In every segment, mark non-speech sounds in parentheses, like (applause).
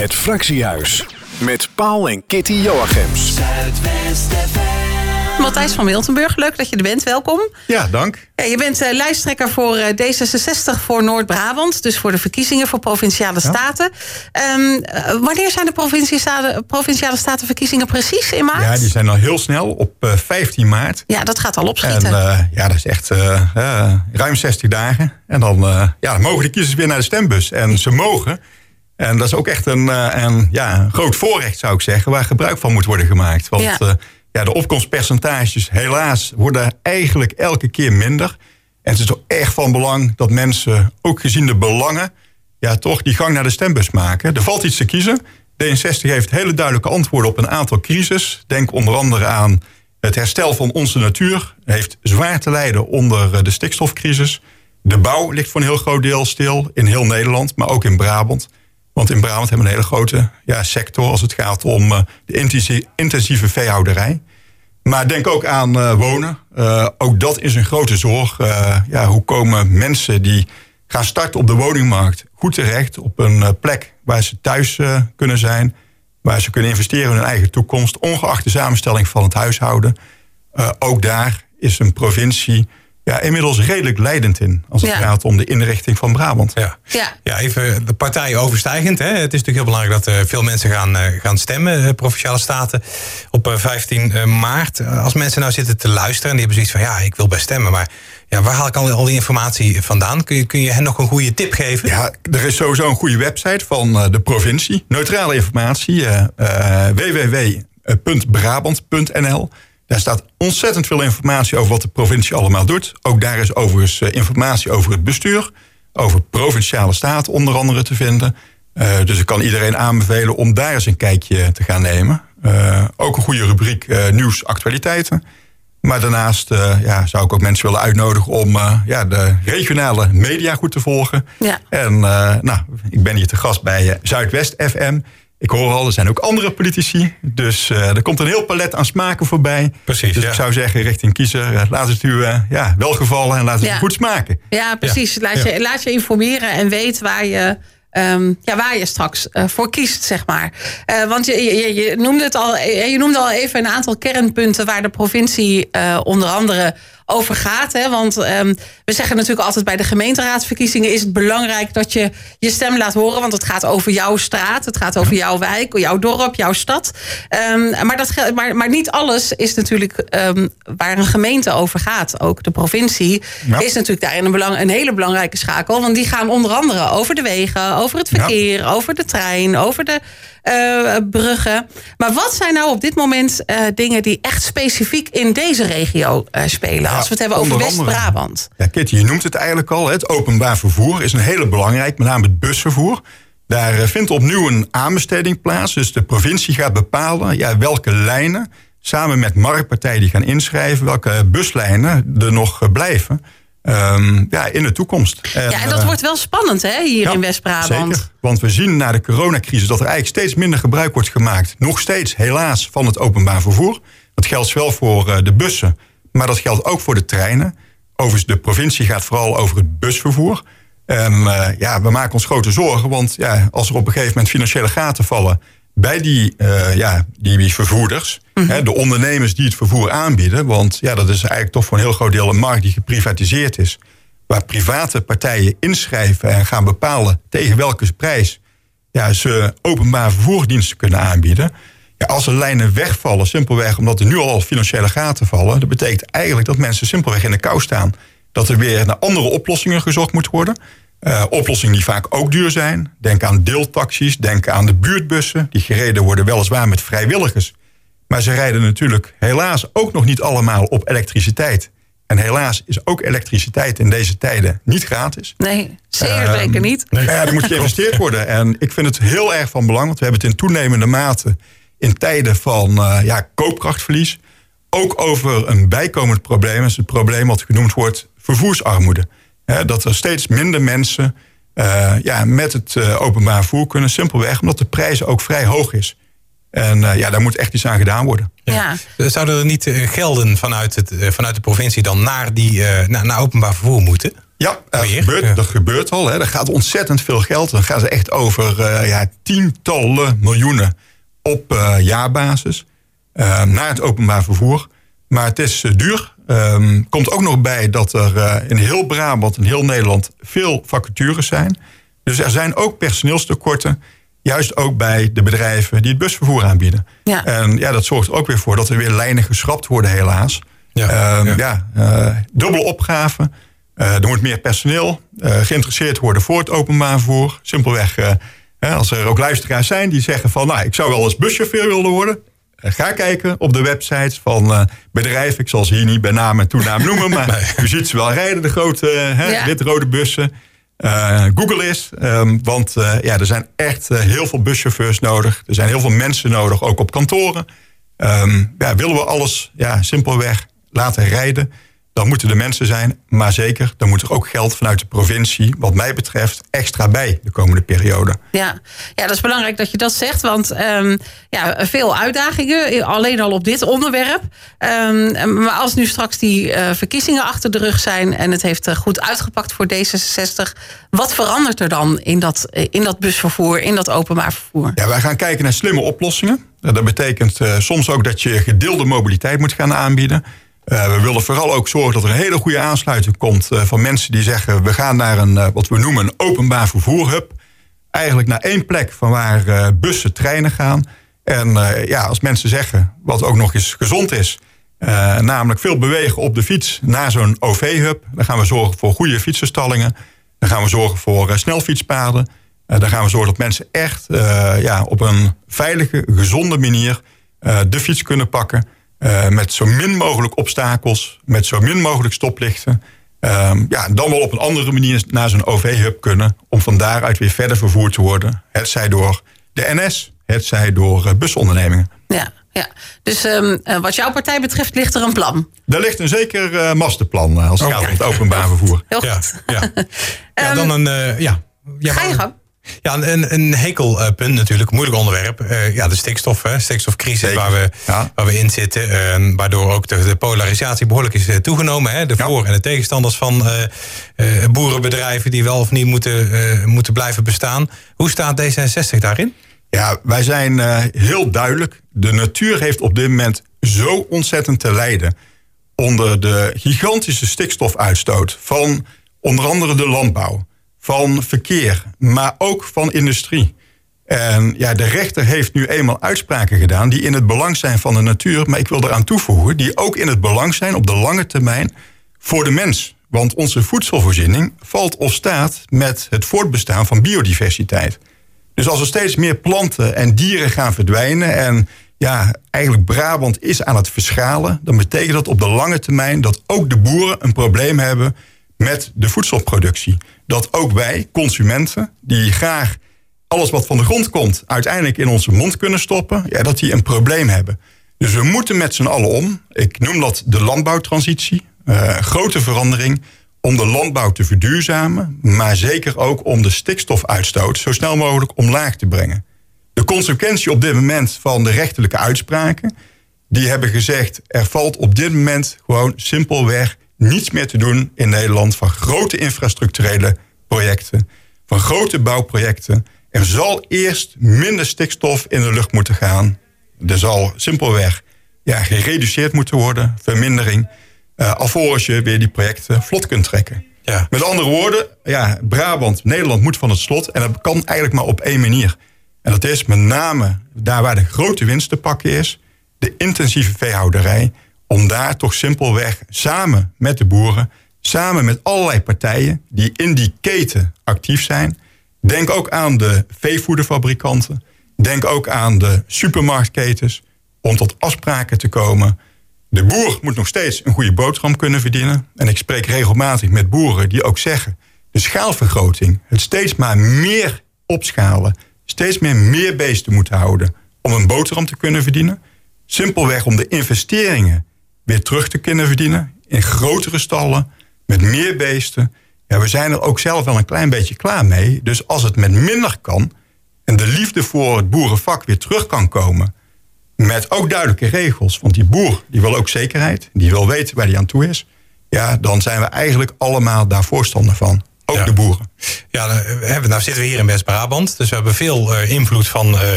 Het Fractiehuis met Paul en Kitty Joachims. Matthijs van Miltenburg, leuk dat je er bent. Welkom. Ja, dank. Ja, je bent uh, lijsttrekker voor uh, D66 voor Noord-Brabant. Dus voor de verkiezingen voor Provinciale Staten. Um, uh, wanneer zijn de Provinciale, Provinciale Statenverkiezingen precies in maart? Ja, die zijn al heel snel op 15 maart. Ja, dat gaat al opschieten. En ja, dat is echt ruim 60 dagen. En dan, ja, dan mogen de kiezers weer naar de stembus. En ze mogen... En dat is ook echt een, een ja, groot voorrecht, zou ik zeggen, waar gebruik van moet worden gemaakt. Want ja ja, de opkomstpercentages helaas worden eigenlijk elke keer minder. En het is toch echt van belang dat mensen, ook gezien de belangen, ja, toch die gang naar de stembus maken. Er valt iets te kiezen. D66 heeft hele duidelijke antwoorden op een aantal crisis. Denk onder andere aan het herstel van onze natuur. heeft zwaar te lijden onder eh, de stikstofcrisis. De bouw ligt voor een heel groot deel stil in heel Nederland, maar ook in Brabant. Want in Brabant hebben we een hele grote ja, sector als het gaat om uh, de intensieve veehouderij. Maar denk ook aan uh, wonen. Uh, ook dat is een grote zorg. ja, hoe komen mensen die gaan starten op de woningmarkt goed terecht op een plek waar ze thuis kunnen zijn, waar ze kunnen investeren in hun eigen toekomst, ongeacht de samenstelling van het huishouden. ook daar is een provincie ja, inmiddels redelijk leidend in. Als het gaat om de inrichting van Brabant. Ja, ja. ja even de partij overstijgend. Hè. Het is natuurlijk heel belangrijk dat uh, veel mensen gaan, uh, gaan stemmen. Uh, Provinciale Staten op 15 maart. Als mensen nou zitten te luisteren en die hebben zoiets van... ja, ik wil bij stemmen, maar ja, waar haal ik al, al die informatie vandaan? Kun je, kun je hen nog een goede tip geven? Ja, er is sowieso een goede website van de provincie. Neutrale informatie. www.brabant.nl daar staat ontzettend veel informatie over wat de provincie allemaal doet. Ook daar is overigens eh, informatie over het bestuur, over provinciale staat onder andere te vinden. Uh, dus ik kan iedereen aanbevelen om daar eens een kijkje te gaan nemen. Uh, ook een goede rubriek uh, nieuws, actualiteiten. Maar daarnaast ja, zou ik ook mensen willen uitnodigen om ja, de regionale media goed te volgen. Ja. En nou, ik ben hier te gast bij Zuidwest FM. Ik hoor al, er zijn ook andere politici. Dus uh, er komt een heel palet aan smaken voorbij. Precies. Dus ik zou zeggen, richting kiezer, uh, laat het u uh, ja, welgevallen en laat het ja. goed smaken. Ja, precies. Ja. Laat, je, laat je informeren en weet waar je. Um, ja, waar je straks uh, voor kiest, zeg maar. Uh, want je, je, je, noemde het al, je noemde al even een aantal kernpunten waar de provincie uh, onder andere over gaat. Hè? Want um, we zeggen natuurlijk altijd bij de gemeenteraadsverkiezingen is het belangrijk dat je je stem laat horen. Want het gaat over jouw straat, het gaat over jouw wijk, jouw dorp, jouw stad. Um, maar, dat, maar, maar niet alles is natuurlijk um, waar een gemeente over gaat. Ook de provincie ja. is natuurlijk daarin een, belang, een hele belangrijke schakel. Want die gaan onder andere over de wegen, over het verkeer, ja. over de trein, over de uh, bruggen. Maar wat zijn nou op dit moment uh, dingen die echt specifiek in deze regio uh, spelen? Ja, als we het hebben over West-Brabant. Ja, Kitty, je noemt het eigenlijk al. Het openbaar vervoer is een hele belangrijk, met name het busvervoer. Daar vindt opnieuw een aanbesteding plaats. Dus de provincie gaat bepalen ja, welke lijnen samen met marktpartijen die gaan inschrijven, welke buslijnen er nog blijven. Um, ja, in de toekomst. En, ja, en dat uh, wordt wel spannend hè, hier ja, in West-Brabant. Zeker, want we zien na de coronacrisis dat er eigenlijk steeds minder gebruik wordt gemaakt. Nog steeds, helaas, van het openbaar vervoer. Dat geldt zowel voor uh, de bussen, maar dat geldt ook voor de treinen. Overigens, de provincie gaat vooral over het busvervoer. En uh, ja, we maken ons grote zorgen, want ja, als er op een gegeven moment financiële gaten vallen bij die, uh, ja, die vervoerders, mm -hmm. hè, de ondernemers die het vervoer aanbieden. Want ja, dat is eigenlijk toch voor een heel groot deel een markt die geprivatiseerd is. Waar private partijen inschrijven en gaan bepalen tegen welke prijs ja, ze openbaar vervoerdiensten kunnen aanbieden. Ja, als er lijnen wegvallen, simpelweg omdat er nu al financiële gaten vallen, dat betekent eigenlijk dat mensen simpelweg in de kou staan. Dat er weer naar andere oplossingen gezocht moet worden. Uh, oplossingen die vaak ook duur zijn. Denk aan deeltaxis, denk aan de buurtbussen. Die gereden worden weliswaar met vrijwilligers. Maar ze rijden natuurlijk helaas ook nog niet allemaal op elektriciteit. En helaas is ook elektriciteit in deze tijden niet gratis. Nee, zeer uh, zeker niet. Nee. Ja, er moet geïnvesteerd (laughs) worden. En ik vind het heel erg van belang, want we hebben het in toenemende mate in tijden van uh, ja, koopkrachtverlies ook over een bijkomend probleem. Is het probleem wat genoemd wordt vervoersarmoede. Hè, dat er steeds minder mensen uh, ja, met het uh, openbaar vervoer kunnen. Simpelweg omdat de prijs ook vrij hoog is. En uh, ja, daar moet echt iets aan gedaan worden. Ja. Zouden er niet uh, gelden vanuit, het, uh, vanuit de provincie dan naar, die, naar, naar openbaar vervoer moeten? Ja, dat gebeurt, ja. dat gebeurt al. Hè. Er gaat ontzettend veel geld. Dan gaat het echt over ja, tientallen miljoenen op jaarbasis naar het openbaar vervoer. Maar het is duur. Um, komt ook nog bij dat er in heel Brabant en heel Nederland veel vacatures zijn. Dus er zijn ook personeelstekorten. Juist ook bij de bedrijven die het busvervoer aanbieden. Ja. En ja, dat zorgt ook weer voor dat er weer lijnen geschrapt worden, helaas. Ja, um, ja. ja uh, dubbele opgave. Uh, er moet meer personeel uh, geïnteresseerd worden voor het openbaar vervoer. Simpelweg, als er ook luisteraars zijn die zeggen van... nou, ik zou wel eens buschauffeur willen worden. Ga kijken op de websites van bedrijven. Ik zal ze hier niet bij naam en toenaam noemen... (laughs) maar nee. u ziet ze wel rijden, de grote ja. wit-rode bussen... Uh, Google is. Um, want uh, ja, er zijn echt uh, heel veel buschauffeurs nodig. Er zijn heel veel mensen nodig, ook op kantoren. Um, ja, willen we alles ja, simpelweg laten rijden dan moeten er mensen zijn. Maar zeker, dan moet er ook geld vanuit de provincie, wat mij betreft, extra bij de komende periode. Ja, ja dat is belangrijk dat je dat zegt. Want um, ja, veel uitdagingen, alleen al op dit onderwerp. Um, maar als nu straks die uh, verkiezingen achter de rug zijn en het heeft uh, goed uitgepakt voor D66, wat verandert er dan in dat, uh, in dat busvervoer, in dat openbaar vervoer? Ja, wij gaan kijken naar slimme oplossingen. Dat betekent soms ook dat je gedeelde mobiliteit moet gaan aanbieden. Uh, we willen vooral ook zorgen dat er een hele goede aansluiting komt uh, van mensen die zeggen: we gaan naar een uh, wat we noemen een openbaar vervoerhub. Eigenlijk naar één plek van waar bussen, treinen gaan. En ja, als mensen zeggen, wat ook nog eens gezond is, namelijk veel bewegen op de fiets naar zo'n OV-hub, dan gaan we zorgen voor goede fietsenstallingen. Dan gaan we zorgen voor snelfietspaden. dan gaan we zorgen dat mensen echt ja, op een veilige, gezonde manier de fiets kunnen pakken. Uh, met zo min mogelijk obstakels, met zo min mogelijk stoplichten. Uh, ja, dan wel op een andere manier naar zo'n OV-hub kunnen... om van daaruit weer verder vervoerd te worden. Het zij door de NS, het zij door uh, busondernemingen. Ja, ja. dus um, wat jouw partij betreft ligt er een plan? Er ligt een zeker masterplan als het gaat om het openbaar vervoer. Heel goed. Ja, ja. ja dan een... ja. Ja, Ga je gang. Ja, een, een hekelpunt natuurlijk, moeilijk onderwerp. Uh, ja, de stikstof, hè, stikstofcrisis waar we, ja. waar we in zitten. Uh, waardoor ook de, de, polarisatie behoorlijk is toegenomen. Hè, de ja. voor- en de tegenstanders van uh, boerenbedrijven die wel of niet moeten, moeten blijven bestaan. Hoe staat D66 daarin? Ja, wij zijn heel duidelijk. De natuur heeft op dit moment zo ontzettend te lijden onder de gigantische stikstofuitstoot van onder andere de landbouw van verkeer, maar ook van industrie. En ja, de rechter heeft nu eenmaal uitspraken gedaan die in het belang zijn van de natuur, maar ik wil eraan toevoegen, die ook in het belang zijn op de lange termijn voor de mens. Want onze voedselvoorziening valt of staat met het voortbestaan van biodiversiteit. Dus als er steeds meer planten en dieren gaan verdwijnen en ja, eigenlijk Brabant is aan het verschalen, dan betekent dat op de lange termijn dat ook de boeren een probleem hebben met de voedselproductie dat ook wij, consumenten, die graag alles wat van de grond komt, uiteindelijk in onze mond kunnen stoppen, ja, dat die een probleem hebben. Dus we moeten met z'n allen om. Ik noem dat de landbouwtransitie. Uh, grote verandering om de landbouw te verduurzamen, maar zeker ook om de stikstofuitstoot zo snel mogelijk omlaag te brengen. De consequentie op dit moment van de rechterlijke uitspraken, die hebben gezegd: er valt op dit moment gewoon simpelweg niets meer te doen in Nederland van grote infrastructurele projecten, van grote bouwprojecten. Er zal eerst minder stikstof in de lucht moeten gaan. Er zal simpelweg ja, gereduceerd moeten worden, vermindering, uh, alvorens je weer die projecten vlot kunt trekken. Ja. Met andere woorden, ja, Brabant, Nederland moet van het slot. En dat kan eigenlijk maar op één manier. En dat is met name daar waar de grote winst te pakken is, de intensieve veehouderij om daar toch simpelweg samen met de boeren, samen met allerlei partijen die in die keten actief zijn. Denk ook aan de veevoederfabrikanten. Denk ook aan de supermarktketens. Om tot afspraken te komen. De boer moet nog steeds een goede boterham kunnen verdienen. En ik spreek regelmatig met boeren die ook zeggen: de schaalvergroting, het steeds maar meer opschalen, steeds meer meer beesten moeten houden om een boterham te kunnen verdienen. Simpelweg om de investeringen weer terug te kunnen verdienen. In grotere stallen, met meer beesten. Ja, we zijn er ook zelf wel een klein beetje klaar mee. Dus als het met minder kan en de liefde voor het boerenvak weer terug kan komen... Met ook duidelijke regels. Want die boer die wil ook zekerheid. Die wil weten waar hij aan toe is. Ja, dan zijn we eigenlijk allemaal daar voorstander van. Ook Ja. de boeren. Ja, we- nou zitten we hier in West-Brabant. Dus we hebben veel eh, invloed van, eh,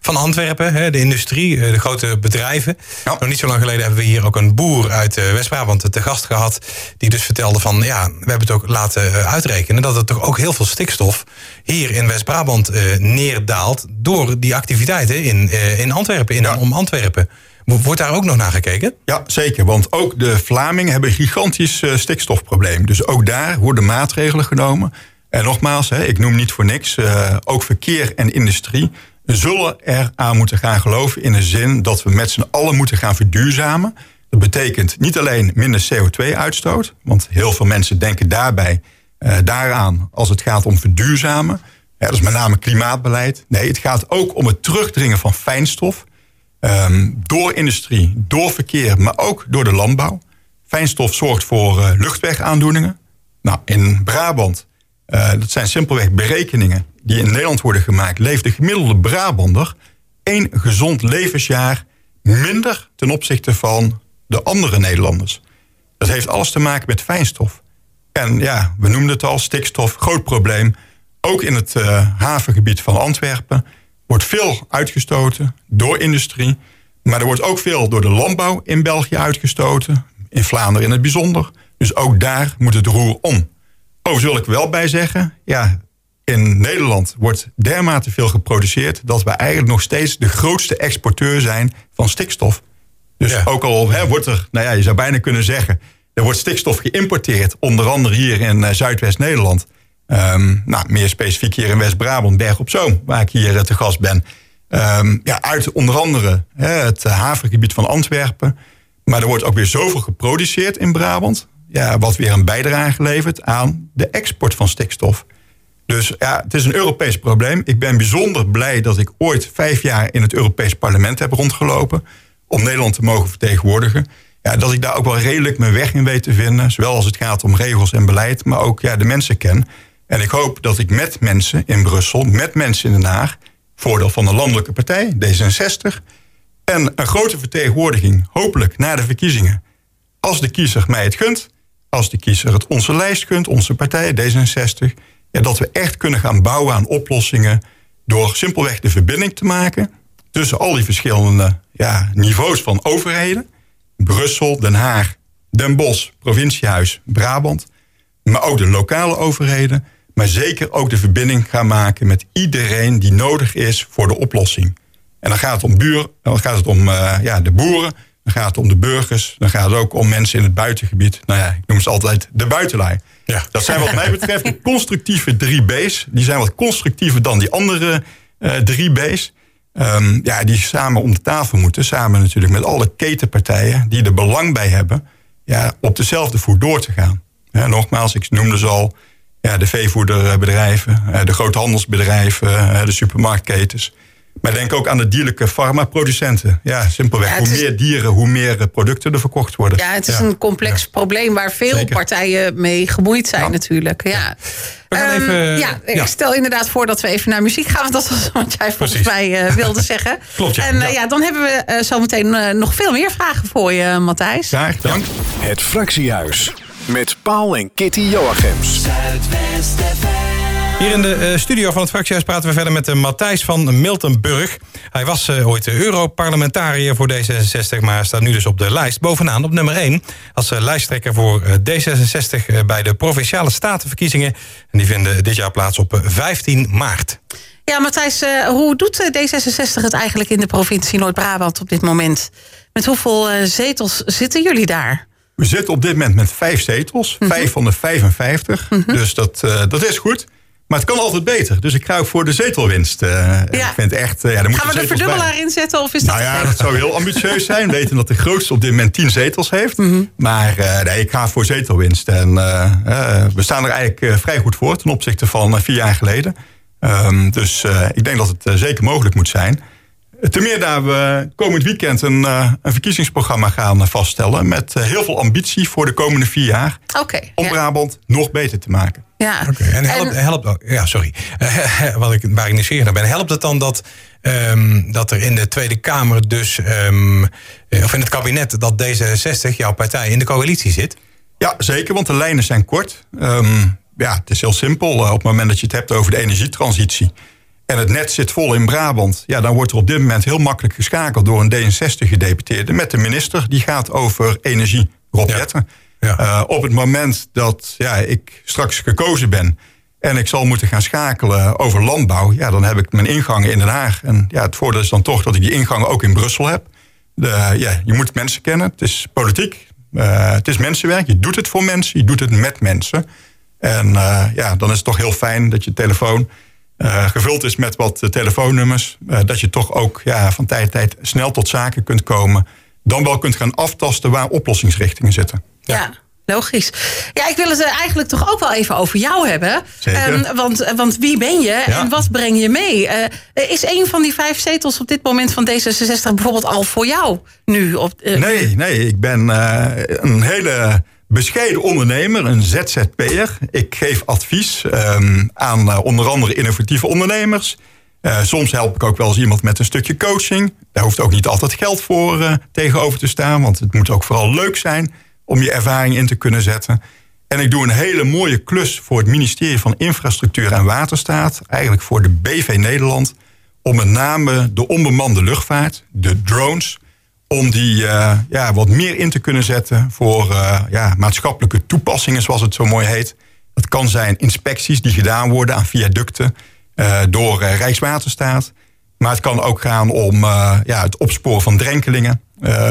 van Antwerpen, hè, de industrie, eh, de grote bedrijven. Ja. Nog niet zo lang geleden hebben we hier ook een boer uit eh, West-Brabant te gast gehad. Die dus vertelde van, ja, we hebben het ook laten eh, uitrekenen... dat er toch ook heel veel stikstof hier in West-Brabant eh, neerdaalt... door die activiteiten in, eh, in Antwerpen, in Ja. om Antwerpen. Wo- Wordt daar ook nog naar gekeken? Ja, zeker. Want ook de Vlamingen hebben een gigantisch eh, stikstofprobleem. Dus ook daar worden maatregelen genomen. En nogmaals, hè, ik noem niet voor niks, eh, ook verkeer en industrie zullen eraan moeten gaan geloven in de zin dat we met z'n allen moeten gaan verduurzamen. Dat betekent niet alleen minder CO2-uitstoot, want heel veel mensen denken daarbij eh, daaraan als het gaat om verduurzamen. Dat is met name klimaatbeleid. Nee, het gaat ook om het terugdringen van fijnstof. Ehm, door industrie, door verkeer, maar ook door de landbouw. Fijnstof zorgt voor eh, luchtwegaandoeningen. Nou, in Brabant, eh, dat zijn simpelweg berekeningen die in Nederland worden gemaakt, leeft de gemiddelde Brabander één gezond levensjaar minder ten opzichte van de andere Nederlanders. Dat heeft alles te maken met fijnstof. En ja, we noemden het al, stikstof, groot probleem. Ook in het eh, havengebied van Antwerpen wordt veel uitgestoten door industrie. Maar er wordt ook veel door de landbouw in België uitgestoten. In Vlaanderen in het bijzonder. Dus ook daar moet het roer om. Overigens wil ik wel bij zeggen, ja, in Nederland wordt dermate veel geproduceerd dat we eigenlijk nog steeds de grootste exporteur zijn van stikstof. Dus Ja. ook al hè, wordt er, nou ja, je zou bijna kunnen zeggen, er wordt stikstof geïmporteerd, onder andere hier in eh, Zuidwest-Nederland. Ehm, nou, meer specifiek hier in West-Brabant, Berg op Zoom, waar ik hier eh, te gast ben. Ehm, ja, uit onder andere hè, het eh, havengebied van Antwerpen. Maar er wordt ook weer zoveel geproduceerd in Brabant. Ja, wat weer een bijdrage levert aan de export van stikstof. Dus ja, het is een Europees probleem. Ik ben bijzonder blij dat ik ooit vijf jaar in het Europees Parlement heb rondgelopen. Om Nederland te mogen vertegenwoordigen. Ja, dat ik daar ook wel redelijk mijn weg in weet te vinden. Zowel als het gaat om regels en beleid, maar ook ja, de mensen ken. En ik hoop dat ik met mensen in Brussel, met mensen in Den Haag. voordeel van de landelijke partij, D66. en een grote vertegenwoordiging, hopelijk na de verkiezingen. Als de kiezer mij het gunt, als de kiezer het onze lijst gunt, onze partij D66, ja, dat we echt kunnen gaan bouwen aan oplossingen door simpelweg de verbinding te maken tussen al die verschillende ja, niveaus van overheden. Brussel, Den Haag, Den Bosch, provinciehuis, Brabant. Maar ook de lokale overheden. Maar zeker ook de verbinding gaan maken met iedereen die nodig is voor de oplossing. En dan gaat het om, buur, dan gaat het om eh, ja, de boeren, dan gaat het om de burgers, dan gaat het ook om mensen in het buitengebied. Nou ja, ik noem ze altijd de buitenlui. Ja. Dat zijn wat mij betreft de constructieve drie B's. Die zijn wat constructiever dan die andere eh, drie B's. Ehm, ja, die samen om de tafel moeten. Samen natuurlijk met alle ketenpartijen die er belang bij hebben. Ja, op dezelfde voet door te gaan. Ja, nogmaals, ik noemde ze al. Ja, de veevoederbedrijven, eh, de groothandelsbedrijven, eh, de supermarktketens. Maar denk ook aan de dierlijke farmaproducenten. Ja, simpelweg. Ja, hoe is- meer dieren, hoe meer eh, producten er verkocht worden. Ja, het is Ja. een complex probleem waar veel Zeker. partijen mee gemoeid zijn Ja. natuurlijk. Ja. We gaan Ehm, even- ja, ik ja. stel inderdaad voor dat we even naar muziek gaan. Want dat was wat jij volgens Precies. mij wilde zeggen. (laughs) Klopt, ja. En Ja. ja, dan hebben we eh, zometeen eh, nog veel meer vragen voor je, Matthijs. Graag, dank. Het Fractiehuis. Met Paul en Kitty Joachims. Hier in de eh, studio van het fractiehuis praten we verder met uh, Matthijs van Miltenburg. Hij was eh, ooit Europarlementariër voor D66, maar staat nu dus op de lijst bovenaan op nummer 1. Als eh, lijsttrekker voor eh, D66 eh, bij de Provinciale Statenverkiezingen. En die vinden dit jaar plaats op eh, 15 maart. Ja, Matthijs, eh, hoe doet eh, D66 het eigenlijk in de provincie Noord-Brabant op dit moment? Met hoeveel eh, zetels zitten jullie daar? We zitten op dit moment met vijf zetels. Mhm. Vijf van de 55. Dus dat, eh, dat is goed. Maar het kan altijd beter. Dus ik ga ook voor de zetelwinst. eh. Ik vind echt... eh, ja, Gaan we de verdubbelaar inzetten of is dat... Nou ja, dat zou heel ambitieus zijn. We weten dat de grootste op dit moment tien zetels heeft. Mhm. Maar nee, ik ga voor zetelwinst. En we staan er eigenlijk vrij goed voor ten opzichte van vier jaar geleden. Ehm, dus ik denk dat het zeker mogelijk moet zijn. Ten meer daar we komend weekend een, eh, een verkiezingsprogramma gaan vaststellen. Met eh, heel veel ambitie voor de komende vier jaar. Oké, Om ja. Brabant nog beter te maken. Ja. Oké, En helpt, helpt ja, sorry. (laughs) Wat ik, waar ik nieuwsgierig naar ben. Helpt het dan dat, ehm, dat er in de Tweede Kamer dus, ehm, eh, of in het kabinet, dat D66, jouw partij, in de coalitie zit? Ja, zeker, want de lijnen zijn kort. Ehm, ja, het is heel simpel. Op het moment dat je het hebt over de energietransitie... en het net zit vol in Brabant... Ja, dan wordt er op dit moment heel makkelijk geschakeld... door een D66-gedeputeerde met de minister. Die gaat over energie, Rob Ja. Eh, op het moment dat ja, ik straks gekozen ben... en ik zal moeten gaan schakelen over landbouw... Ja, dan heb ik mijn ingangen in Den Haag. En ja, het voordeel is dan toch dat ik die ingangen ook in Brussel heb. De, ja, je moet mensen kennen. Het is politiek. Eh, het is mensenwerk. Je doet het voor mensen. Je doet het met mensen. En eh, ja, dan is het toch heel fijn dat je telefoon eh, gevuld is met wat eh, telefoonnummers. Eh, dat je toch ook ja, van tijd tot tijd snel tot zaken kunt komen. Dan wel kunt gaan aftasten waar oplossingsrichtingen zitten. Ja. Logisch. Ja, ik wil het eigenlijk toch ook wel even over jou hebben. Zeker. Ehm, want, want wie ben je Ja. en wat breng je mee? Is een van die vijf zetels op dit moment van D66 bijvoorbeeld al voor jou nu? Op, Nee, nee, ik ben een hele bescheiden ondernemer, een ZZP'er. Ik geef advies ehm, aan eh, onder andere innovatieve ondernemers. Eh, soms help ik ook wel eens iemand met een stukje coaching. Daar hoeft ook niet altijd geld voor eh, tegenover te staan, want het moet ook vooral leuk zijn om je ervaring in te kunnen zetten. En ik doe een hele mooie klus voor het ministerie van Infrastructuur en Waterstaat, eigenlijk voor de BV Nederland, om met name de onbemande luchtvaart, de drones, om die eh, ja, wat meer in te kunnen zetten voor eh, ja, maatschappelijke toepassingen, zoals het zo mooi heet. Dat kan zijn inspecties die gedaan worden aan viaducten eh, door Rijkswaterstaat. Maar het kan ook gaan om ja, het opsporen van drenkelingen,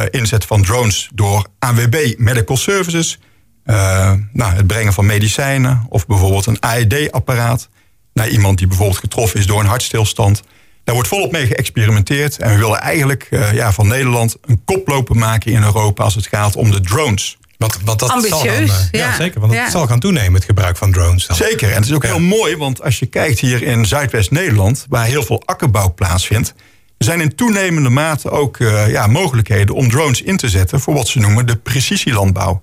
inzet van drones door ANWB Medical Services, nou, het brengen van medicijnen of bijvoorbeeld een AED-apparaat naar iemand die bijvoorbeeld getroffen is door een hartstilstand. Daar wordt volop mee geëxperimenteerd. En we willen eigenlijk eh, ja, van Nederland een koploper maken in Europa als het gaat om de drones. Want, want dat zal Ambitieus, dan, eh, ja. ja. zeker. Want het Ja. zal gaan toenemen, het gebruik van drones. Dan. Zeker. En het is ook Ja. heel mooi, want als je kijkt hier in Zuidwest-Nederland, waar heel veel akkerbouw plaatsvindt, er zijn in toenemende mate ook eh, ja, mogelijkheden om drones in te zetten voor wat ze noemen de precisielandbouw.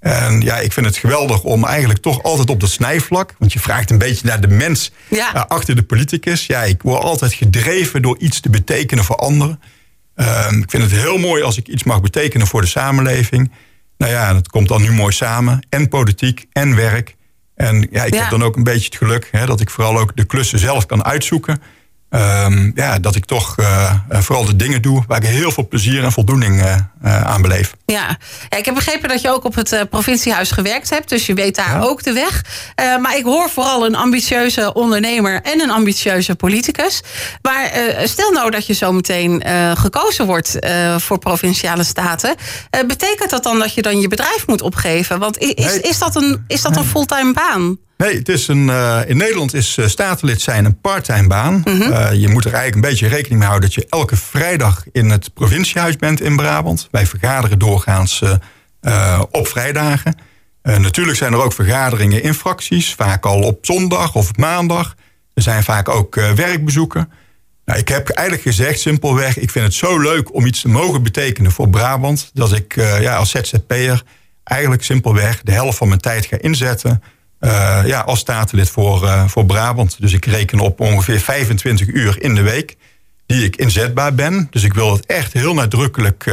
En ja, ik vind het geweldig om eigenlijk toch altijd op dat snijvlak, want je vraagt een beetje naar de mens Ja. eh, achter de politicus. Ja, ik word altijd gedreven door iets te betekenen voor anderen. Ehm, ik vind het heel mooi als ik iets mag betekenen voor de samenleving. Nou ja, dat komt dan nu mooi samen. En politiek en werk. En ja, ik Ja. heb dan ook een beetje het geluk hè, dat ik vooral ook de klussen zelf kan uitzoeken. Ehm, ja, dat ik toch eh, eh, vooral de dingen doe waar ik heel veel plezier en voldoening eh, aan beleef. Ja. ja, ik heb begrepen dat je ook op het eh, provinciehuis gewerkt hebt. Dus je weet daar Ja. ook de weg. Maar ik hoor vooral een ambitieuze ondernemer en een ambitieuze politicus. Maar stel nou dat je zo meteen eh, gekozen wordt voor provinciale staten. Betekent dat dan dat je dan je bedrijf moet opgeven? Want is, Nee. is dat een, is dat een fulltime baan? Nee, het is een, eh, in Nederland is eh, statenlid zijn een parttime baan. Eh, je moet er eigenlijk een beetje rekening mee houden... dat je elke vrijdag in het provinciehuis bent in Brabant. Wij vergaderen doorgaans op vrijdagen. Natuurlijk zijn er ook vergaderingen in fracties. Vaak al op zondag of op maandag. Er zijn vaak ook werkbezoeken. Nou, ik heb eigenlijk gezegd, simpelweg... ik vind het zo leuk om iets te mogen betekenen voor Brabant... dat ik ja, als ZZP'er eigenlijk simpelweg de helft van mijn tijd ga inzetten... eh, ja, als statenlid voor, eh, voor Brabant. Dus ik reken op ongeveer 25 uur in de week... die ik inzetbaar ben. Dus ik wil het echt heel nadrukkelijk...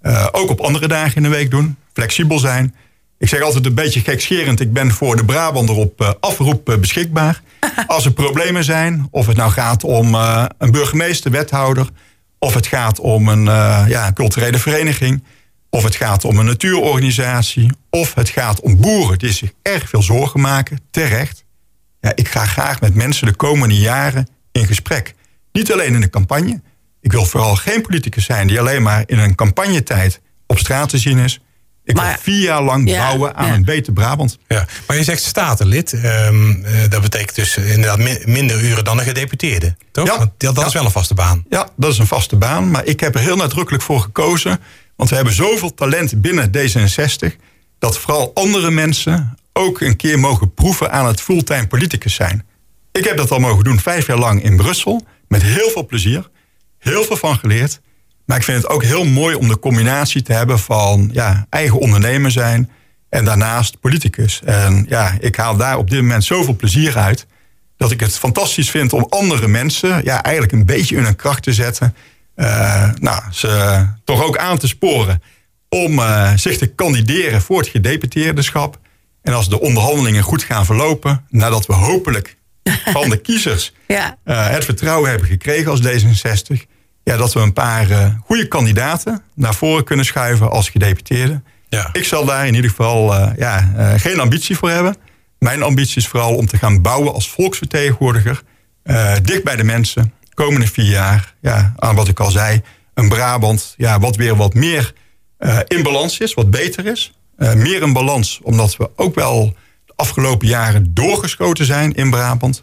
eh, ook op andere dagen in de week doen. Flexibel zijn. Ik zeg altijd een beetje gekscherend... ik ben voor de Brabander op afroep beschikbaar. (laughs) Als er problemen zijn, of het nou gaat om een burgemeester, wethouder... of het gaat om een ja, culturele vereniging... of het gaat om een natuurorganisatie... of het gaat om boeren die zich erg veel zorgen maken, terecht... Ja, ik ga graag met mensen de komende jaren in gesprek. Niet alleen in de campagne. Ik wil vooral geen politicus zijn die alleen maar in een campagnetijd op straat te zien is. Ik Maar- wil vier jaar lang Ja, bouwen aan ja. een beter Brabant. Ja. Maar je zegt statenlid. ehm, eh, dat betekent dus inderdaad mi- minder uren dan een gedeputeerde. Toch? Ja. Want dat, dat Ja. is wel een vaste baan. Ja, dat is een vaste baan. Maar ik heb er heel nadrukkelijk voor gekozen. Want we hebben zoveel talent binnen D66. Dat vooral andere mensen ook een keer mogen proeven aan het fulltime politicus zijn. Ik heb dat al mogen doen vijf jaar lang in Brussel. Met heel veel plezier. Heel veel van geleerd. Maar ik vind het ook heel mooi om de combinatie te hebben van ja, eigen ondernemer zijn. En daarnaast politicus. En ja, ik haal daar op dit moment zoveel plezier uit. Dat ik het fantastisch vind om andere mensen ja, eigenlijk een beetje in hun kracht te zetten. Uh, nou, ze toch ook aan te sporen om uh, zich te kandideren voor het gedeputeerderschap. En als de onderhandelingen goed gaan verlopen, nadat we hopelijk (laughs) van de kiezers ja. uh, het vertrouwen hebben gekregen als D66, ja, dat we een paar uh, goede kandidaten naar voren kunnen schuiven als gedeputeerde. Ja. Ik zal daar in ieder geval uh, ja, geen ambitie voor hebben. Mijn ambitie is vooral om te gaan bouwen als volksvertegenwoordiger, dicht bij de mensen, komende vier jaar, ja, aan wat ik al zei, een Brabant, ja, wat weer wat meer in balans is, wat beter is. meer in balans, omdat we ook wel de afgelopen jaren doorgeschoten zijn in Brabant.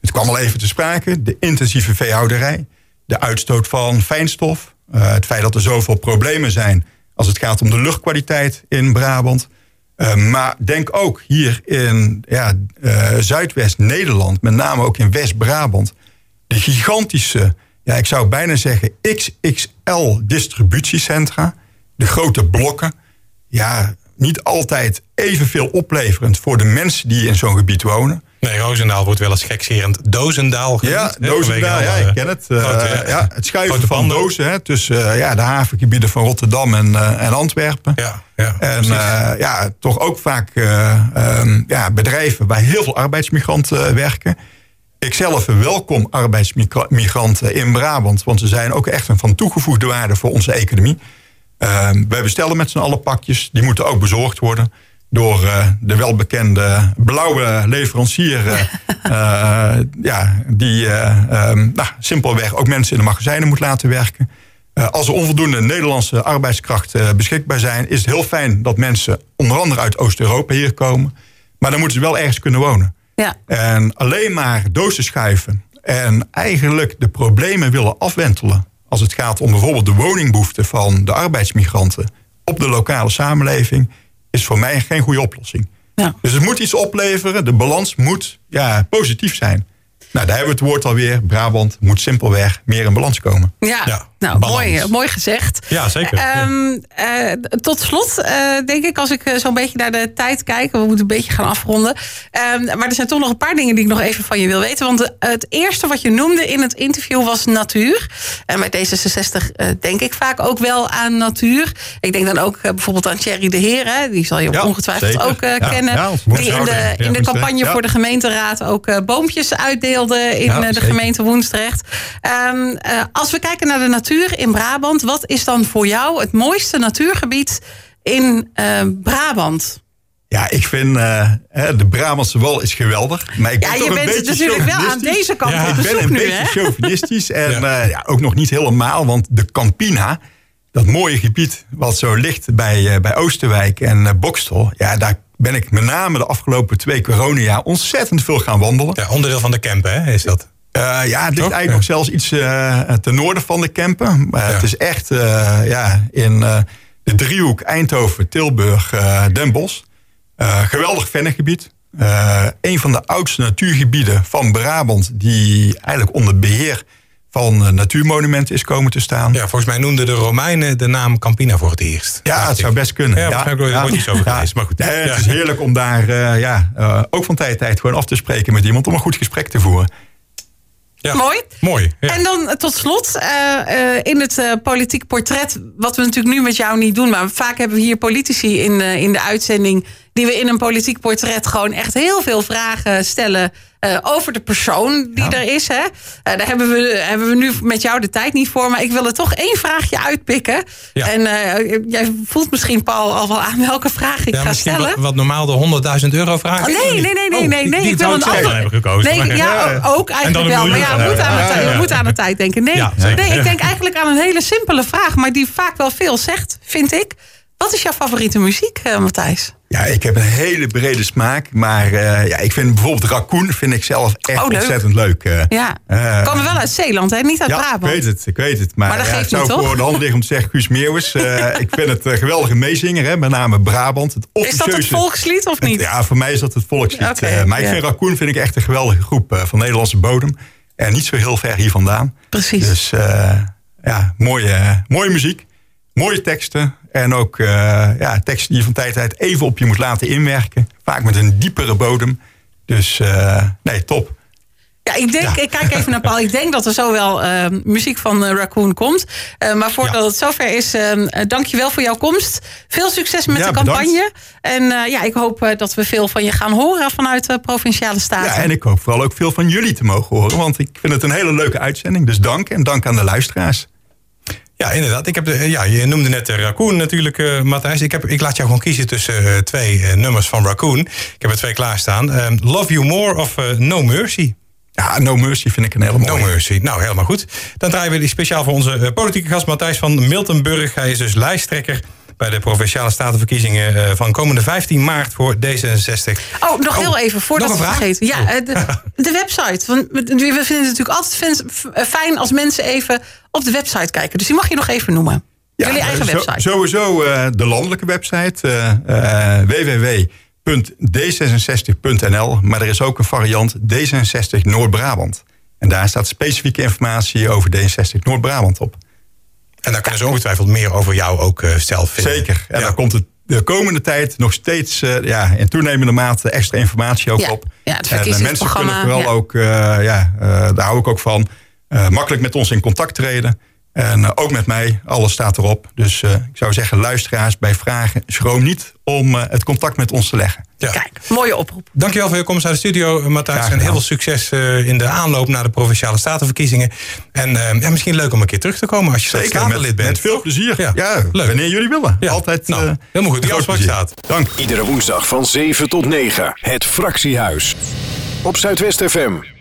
Het kwam al even te sprake, de intensieve veehouderij de uitstoot van fijnstof. Uh, het feit dat er zoveel problemen zijn als het gaat om de luchtkwaliteit in Brabant. Maar denk ook hier in ja, Zuidwest-Nederland, met name ook in West-Brabant, gigantische, ja, ik zou bijna zeggen XXL distributiecentra, de grote blokken. Ja, niet altijd evenveel opleverend voor de mensen die in zo'n gebied wonen. Nee, Roosendaal wordt wel eens gekscherend Dozendaal genoemd. Ja, ja, ik ken het. Uh, ja, het schuiven van dozen hè, tussen uh, ja, de havengebieden van Rotterdam en, uh, en Antwerpen. Ja, ja, en ja, toch ook vaak um, ja, bedrijven waar heel veel arbeidsmigranten werken. Ik zelf welkom arbeidsmigranten in Brabant, want ze zijn ook echt een van toegevoegde waarde voor onze economie. Ehm, wij bestellen met z'n allen pakjes, die moeten ook bezorgd worden door uh, de welbekende blauwe leverancier. Uh, uh, (laughs) ja, die um, nou, simpelweg ook mensen in de magazijnen moet laten werken. als er onvoldoende Nederlandse arbeidskrachten beschikbaar zijn, is het heel fijn dat mensen onder andere uit Oost-Europa hier komen. Maar dan moeten ze wel ergens kunnen wonen. Ja. En alleen maar dozen schuiven en eigenlijk de problemen willen afwentelen. Als het gaat om bijvoorbeeld de woningbehoeften van de arbeidsmigranten op de lokale samenleving is voor mij geen goede oplossing. Ja. Dus het moet iets opleveren. De balans moet ja, positief zijn. Nou, daar hebben we het woord alweer. Brabant moet simpelweg meer in balans komen. Ja, nou, mooi, mooi gezegd. Ja, zeker. Um, uh, tot slot, uh, denk ik, als ik eh, zo'n beetje naar de tijd kijk... we moeten een beetje gaan afronden. Um, maar er zijn toch nog een paar dingen die ik nog even van je wil weten. Want het eerste wat je noemde in het interview was natuur. En bij D66 denk ik vaak ook wel aan natuur. Ik denk dan ook bijvoorbeeld aan Thierry de Heer. Hè? Die zal je ja, ongetwijfeld zeker. ook kennen. Ja, die in de, in de campagne voor de gemeenteraad ook boompjes uitdeelde... in de gemeente Woensdrecht. Um, als we kijken naar de natuur natuur in Brabant. Wat is dan voor jou het mooiste natuurgebied in uh, Brabant? Ja, ik vind uh, de Brabantse wal is geweldig. Maar ik ja, ben je bent een beetje natuurlijk wel aan deze kant ja, op Ik ben een nu, beetje hè? chauvinistisch. En ja. Uh, ja, ook nog niet helemaal, want de Campina... dat mooie gebied wat zo ligt bij, uh, bij Oosterwijk en uh, Bokstel... ja, daar ben ik met name de afgelopen twee coronajaar ontzettend veel gaan wandelen. Ja, onderdeel van de camp, hè, is dat? Uh, ja, het ligt eigenlijk nog zelfs iets uh, ten noorden van de Kempen. Maar ja. het is echt uh, ja, in de driehoek Eindhoven, Tilburg, Den Bosch. geweldig vennengebied. een van de oudste natuurgebieden van Brabant... die eigenlijk onder beheer van natuurmonumenten is komen te staan. Ja, volgens mij noemden de Romeinen de naam Campina voor het eerst. Ja, het zou best kunnen. Ja, zo geweest, maar goed. Nee, het is heerlijk om daar ja, ook van tijd tot tijd gewoon af te spreken met iemand... om een goed gesprek te voeren. Ja. Mooi. Mooi. Ja. En dan tot slot, uh, uh, in het uh, politiek portret, wat we natuurlijk nu met jou niet doen, maar vaak hebben we hier politici in, in de uitzending die we in een politiek portret gewoon echt heel veel vragen stellen uh, over de persoon die ja. er is. Hè. Uh, daar hebben we, hebben we nu met jou de tijd niet voor. Maar ik wil er toch één vraagje uitpikken. Ja. En uh, jij voelt misschien, Paul, al wel aan welke vraag ik ja, ga stellen. Wat, wat normaal de 100.000 euro vraag oh, nee, nee, nee, nee, oh, nee, nee. Die, ik wil een andere gekozen. Nee, ja, ook eigenlijk wel. Maar ja, we moeten aan de tijd, we moeten aan de tijd denken. Nee, nee, ik denk eigenlijk aan een hele simpele vraag. Maar die vaak wel veel zegt, vind ik. Wat is jouw favoriete muziek, uh, Matthijs? Ja, ik heb een hele brede smaak. Maar uh, ja, ik vind bijvoorbeeld Raccoon vind ik zelf echt oh, leuk. ontzettend leuk. Uh, ja, uh, komen wel uit Zeeland, hè? niet uit ja, Brabant. ik weet het, ik weet het. Maar, maar dat ja, geeft het zou niet, voor de hand liggen om te zeggen Guus Meeuwis. (laughs) ik vind het een geweldige meezinger, hè, met name Brabant. Het is dat het volkslied of niet? Het, ja, voor mij is dat het volkslied. Okay, maar ik vind Raccoon vind ik echt een geweldige groep van Nederlandse bodem. En niet zo heel ver hier vandaan. Precies. Dus ja, mooie, mooie muziek. Mooie teksten. En ook uh, ja, teksten die je van tijd tot tijd even op je moet laten inwerken. Vaak met een diepere bodem. Dus uh, nee, top. Ja, ik denk, ik kijk even naar Paul. Ik denk dat er zo wel uh, muziek van Raccoon komt. Maar voordat ja. het zover is, dank je wel voor jouw komst. Veel succes met Ja, de campagne. En ja, ik hoop dat we veel van je gaan horen vanuit de Provinciale Staten. Ja, en ik hoop vooral ook veel van jullie te mogen horen. Want ik vind het een hele leuke uitzending. Dus dank en dank aan de luisteraars. Ja, inderdaad. Ik heb de, ja, je noemde net de Raccoon natuurlijk, uh, Matthijs. Ik, heb, ik laat jou gewoon kiezen tussen uh, twee uh, nummers van Raccoon. Ik heb er twee klaarstaan. Um, Love You More of No Mercy. Ja, No Mercy vind ik een hele mooie. No Mercy. Nou, helemaal goed. Dan draaien we die speciaal voor onze politieke gast Matthijs van Miltenburg. Hij is dus lijsttrekker bij de Provinciale Statenverkiezingen van komende 15 maart voor D66. Oh, nog heel even, voordat we vergeten. Ja, de, (laughs) de website. Want we vinden het natuurlijk altijd fijn als mensen even op de website kijken. Dus die mag je nog even noemen. Ja, Jullie eigen website. Sowieso uh, de landelijke website. Uh, uh, www.d66.nl. Maar er is ook een variant D66 Noord-Brabant. En daar staat specifieke informatie over D66 Noord-Brabant op. En daar kunnen ze ongetwijfeld meer over jou ook uh, zelf vinden. Zeker. En Ja. daar komt het de komende tijd nog steeds uh, ja, in toenemende mate extra informatie ook Ja. op. Ja, het en uh, mensen kunnen vooral ja. ook, uh, ja, uh, daar hou ik ook van, uh, makkelijk met ons in contact treden. En uh, ook met mij, alles staat erop. Dus uh, ik zou zeggen, luisteraars bij vragen, schroom niet om uh, het contact met ons te leggen. Ja. Kijk, mooie oproep. Dankjewel voor je komst naar de studio, Matthijs. En heel veel succes uh, in de aanloop naar de Provinciale Statenverkiezingen. En uh, ja, misschien leuk om een keer terug te komen als je Zeker, statenlid met, bent. met veel plezier. Ja. Ja, Leuk. wanneer jullie willen. Ja. Altijd Nou, uh, helemaal goed. Die afspraak staat. Dank. Iedere woensdag van 7 tot 9. Het Fractiehuis. Op Zuidwest FM.